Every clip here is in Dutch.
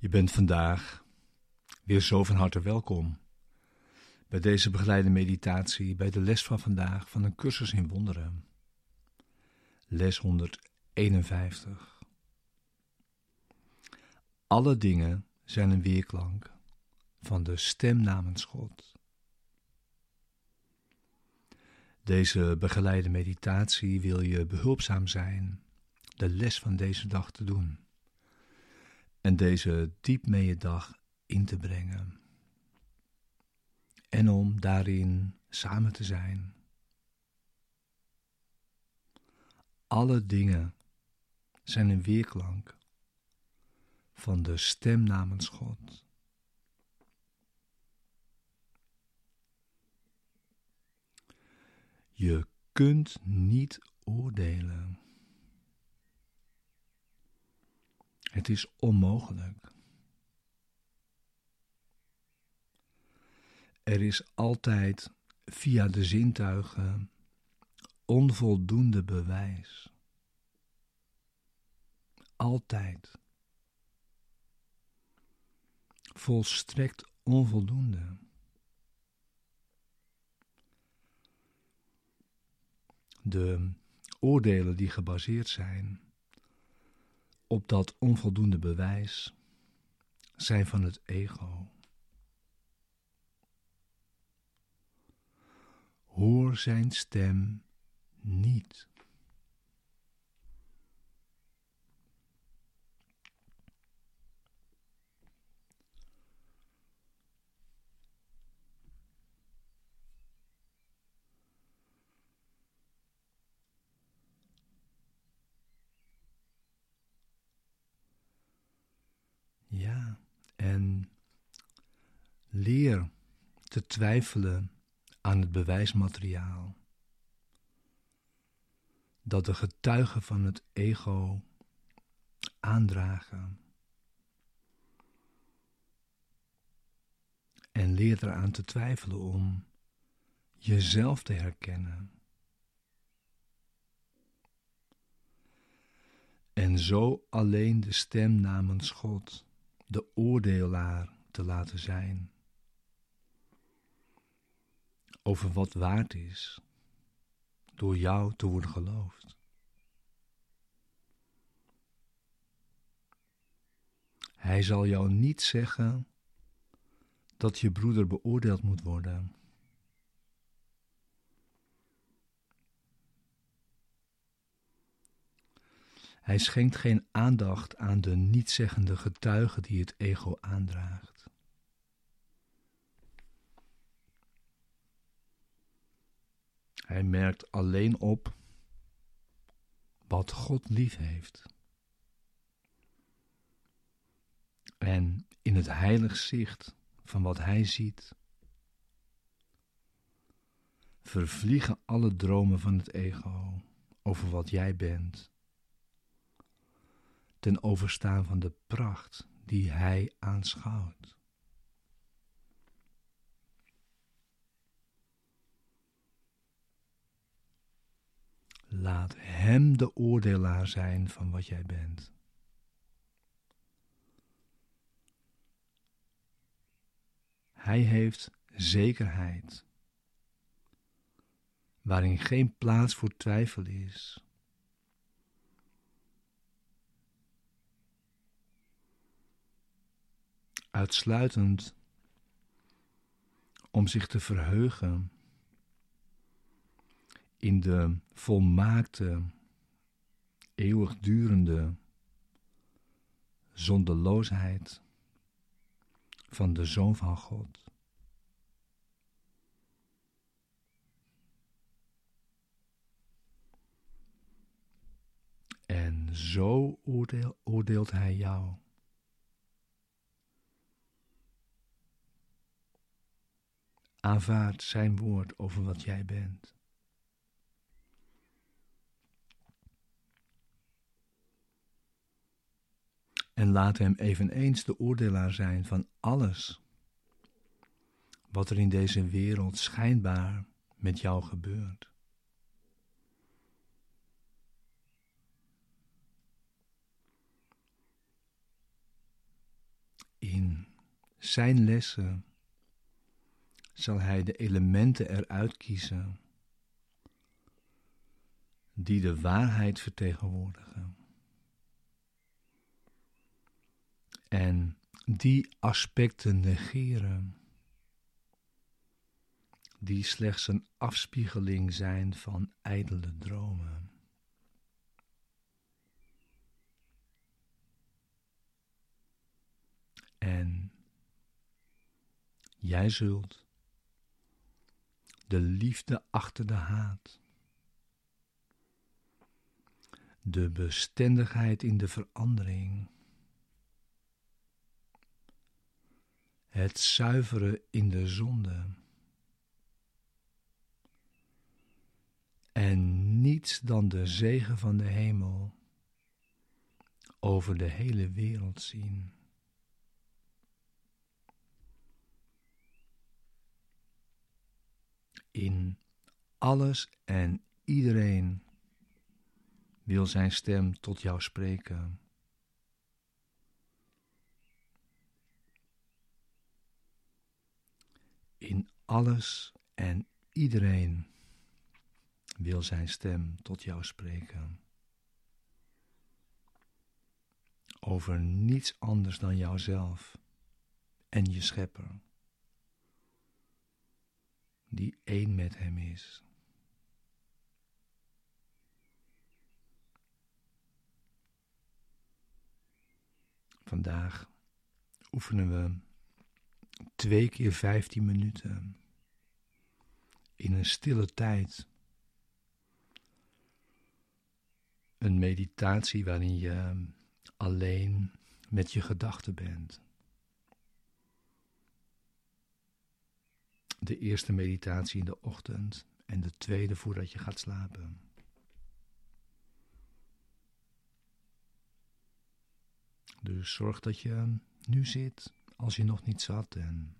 Je bent vandaag weer zo van harte welkom bij deze begeleide meditatie, bij de les van vandaag van een cursus in wonderen. Les 151. Alle dingen zijn een weerklank van de stem namens God. Deze begeleide meditatie wil je behulpzaam zijn de les van deze dag te doen en deze diep mee je dag in te brengen. En om daarin samen te zijn. Alle dingen zijn een weerklank van de stem namens God. Je kunt niet oordelen. Het is onmogelijk. Er is altijd via de zintuigen onvoldoende bewijs. Altijd. Volstrekt onvoldoende. De oordelen die gebaseerd zijn op dat onvoldoende bewijs zijn van het ego. Hoor zijn stem niet. Ja, en leer te twijfelen aan het bewijsmateriaal dat de getuigen van het ego aandragen. En leer eraan te twijfelen om jezelf te herkennen. En zo alleen de stem namens God de oordelaar te laten zijn over wat waard is door jou te worden geloofd. Hij zal jou niet zeggen dat je broeder beoordeeld moet worden. Hij schenkt geen aandacht aan de nietzeggende getuigen die het ego aandraagt. Hij merkt alleen op wat God lief heeft. En in het heilig zicht van wat hij ziet, vervliegen alle dromen van het ego over wat jij bent ten overstaan van de pracht die hij aanschouwt. Laat Hem de oordelaar zijn van wat jij bent. Hij heeft zekerheid, waarin geen plaats voor twijfel is. uitsluitend om zich te verheugen in de volmaakte, eeuwigdurende zondeloosheid van de Zoon van God. En zo oordeelt Hij jou. Aanvaard zijn woord over wat jij bent. En laat hem eveneens de oordelaar zijn van alles wat er in deze wereld schijnbaar met jou gebeurt. zijn lessen zal hij de elementen eruit kiezen die de waarheid vertegenwoordigen. En die aspecten negeren die slechts een afspiegeling zijn van ijdele dromen. En jij zult de liefde achter de haat, de bestendigheid in de verandering, het zuiveren in de zonde en niets dan de zegen van de hemel over de hele wereld zien. In alles en iedereen wil zijn stem tot jou spreken. In alles en iedereen wil zijn stem tot jou spreken. Over niets anders dan jouzelf en je schepper, die één met hem is. Vandaag oefenen we twee keer vijftien minuten in een stille tijd Een meditatie waarin je alleen met je gedachten bent. De eerste meditatie in de ochtend en de tweede voordat je gaat slapen. Dus zorg dat je nu zit als je nog niet zat en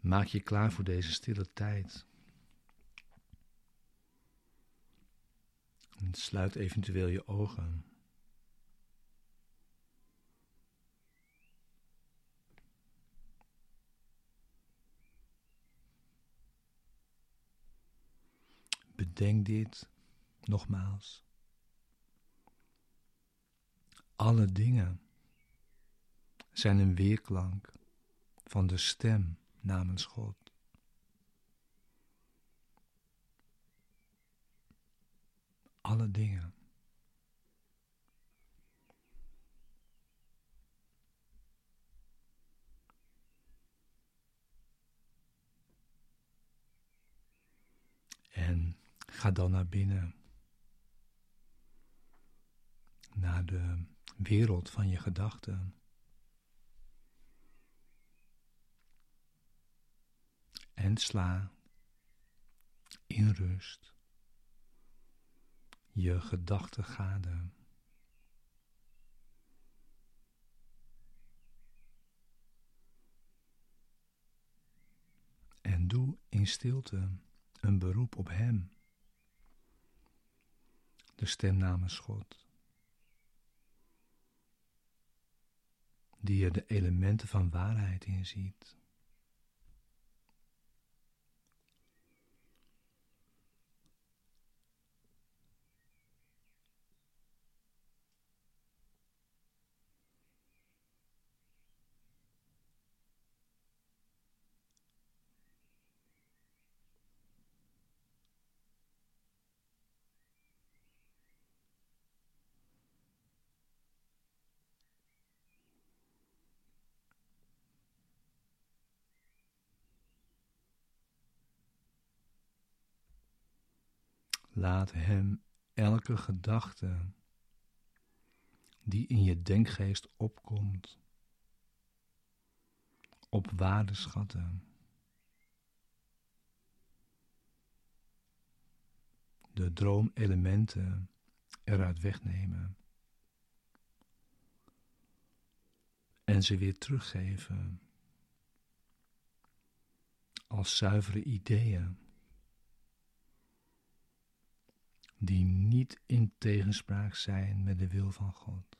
maak je klaar voor deze stille tijd. En sluit eventueel je ogen. Bedenk dit nogmaals. Alle dingen zijn een weerklank van de stem namens God. alle dingen. En ga dan naar binnen. Naar de wereld van je gedachten. En sla in rust je gedachten gade. En doe in stilte een beroep op Hem, de stem namens God, die er de elementen van waarheid in ziet. Laat Hem elke gedachte die in je denkgeest opkomt, op waarde schatten. De droomelementen eruit wegnemen. En ze weer teruggeven als zuivere ideeën die niet in tegenspraak zijn met de wil van God.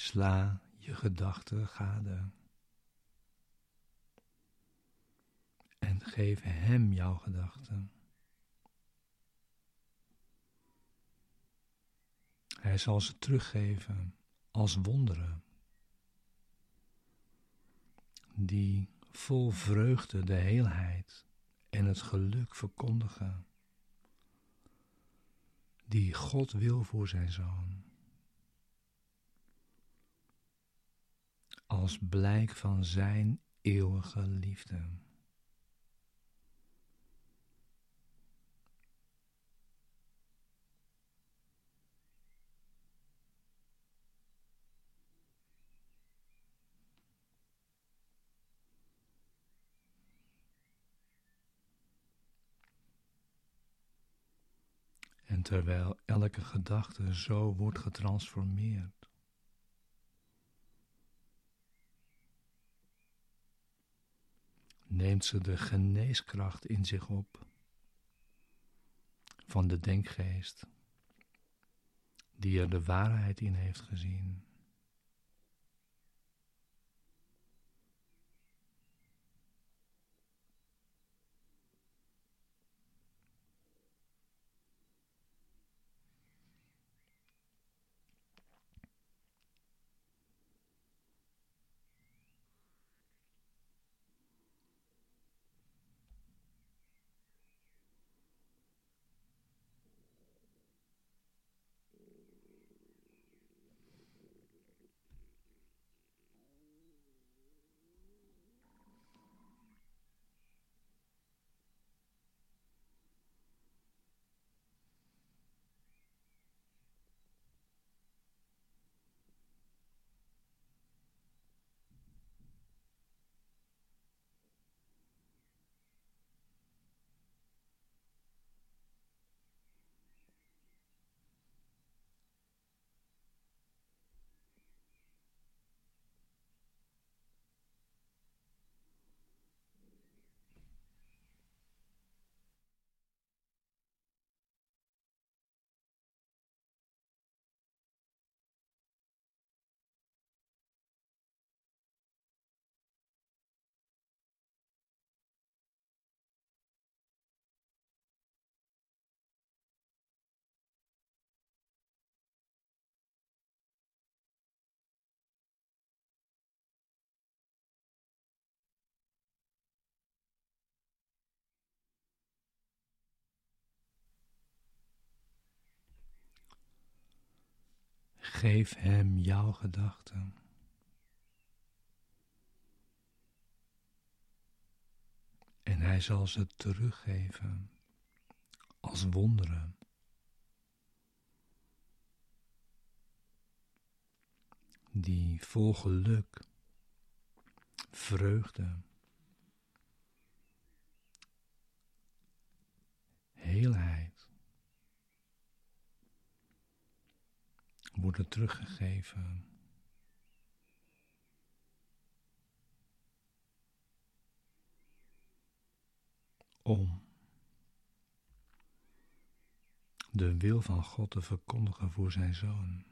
Sla je gedachten gade. En geef Hem jouw gedachten. Hij zal ze teruggeven als wonderen, die vol vreugde de heelheid en het geluk verkondigen, die God wil voor zijn zoon. Als blijk van zijn eeuwige liefde. En terwijl elke gedachte zo wordt getransformeerd, neemt ze de geneeskracht in zich op van de denkgeest die er de waarheid in heeft gezien. Geef hem jouw gedachten. En hij zal ze teruggeven als wonderen. Die vol geluk, vreugde, heelheid worden teruggegeven. Om de wil van God te verkondigen voor zijn zoon.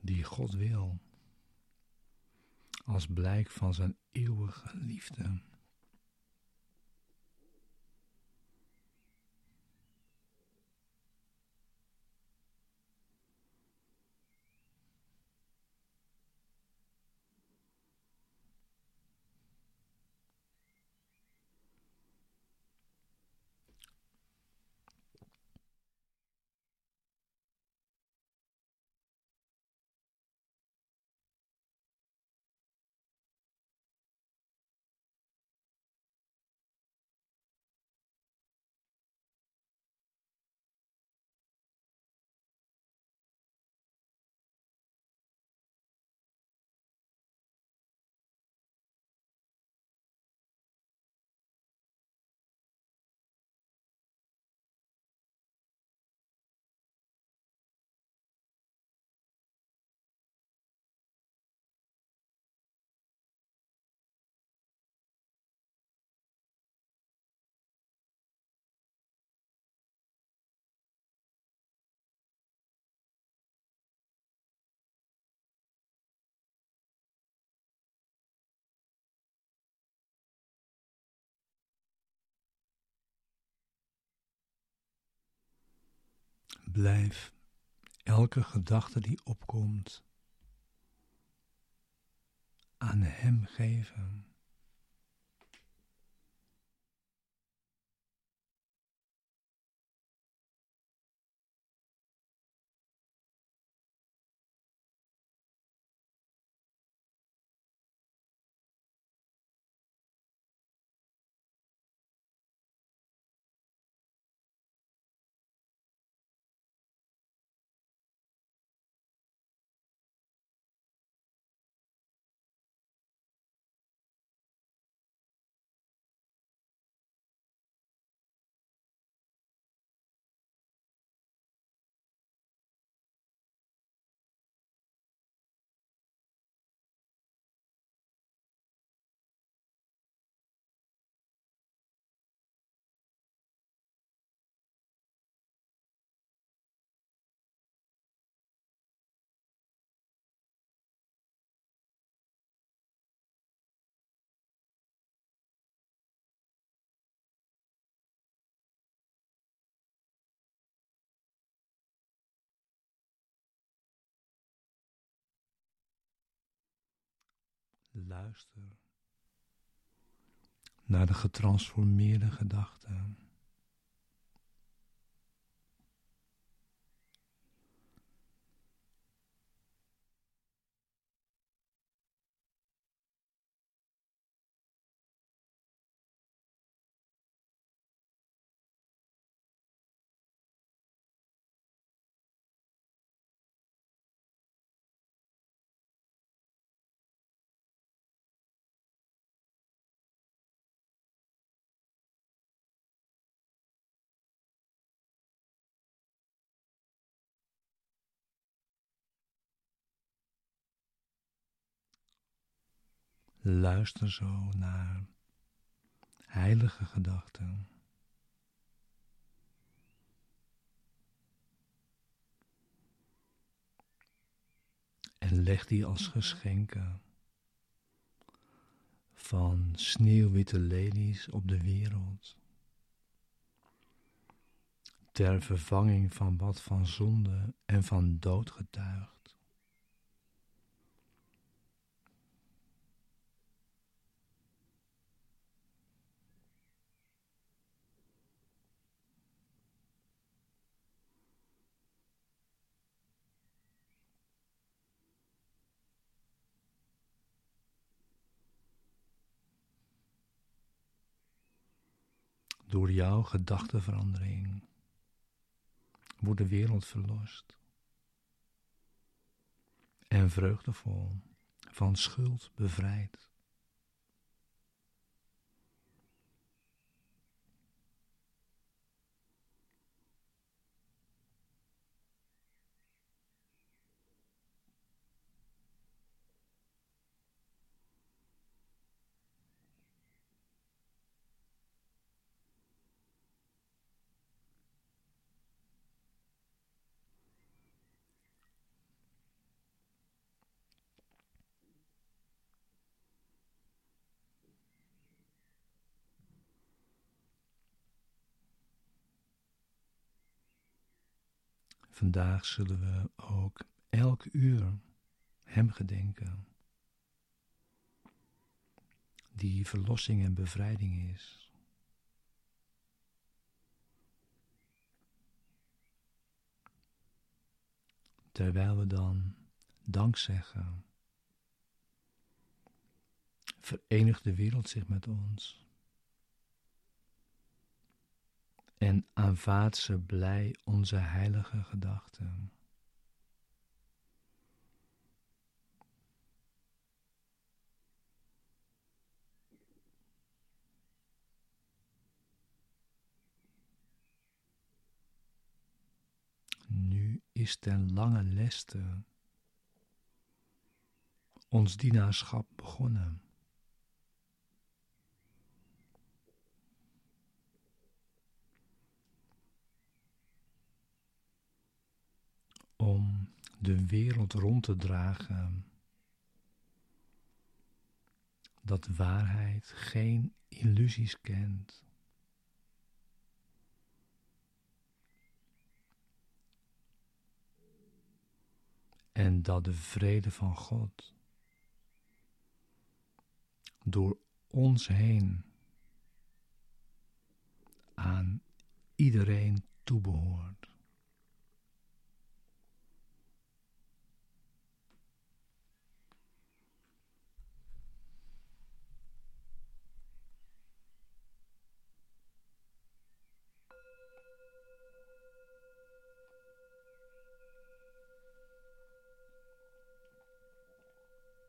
Die God wil als blijk van zijn eeuwige liefde. Blijf elke gedachte die opkomt aan Hem geven. Luister naar de getransformeerde gedachten. Luister zo naar heilige gedachten. En leg die als geschenken van sneeuwwitte lelies op de wereld. Ter vervanging van wat van zonde en van dood getuigt. Door jouw gedachtenverandering wordt de wereld verlost en vreugdevol van schuld bevrijd. Vandaag zullen we ook elk uur Hem gedenken, die verlossing en bevrijding is. Terwijl we dan dank zeggen, verenigt de wereld zich met ons. En aanvaardt ze blij onze heilige gedachten. Nu is ten lange leste ons dienaarschap begonnen. Om de wereld rond te dragen. Dat waarheid geen illusies kent. En dat de vrede van God door ons heen aan iedereen toebehoort.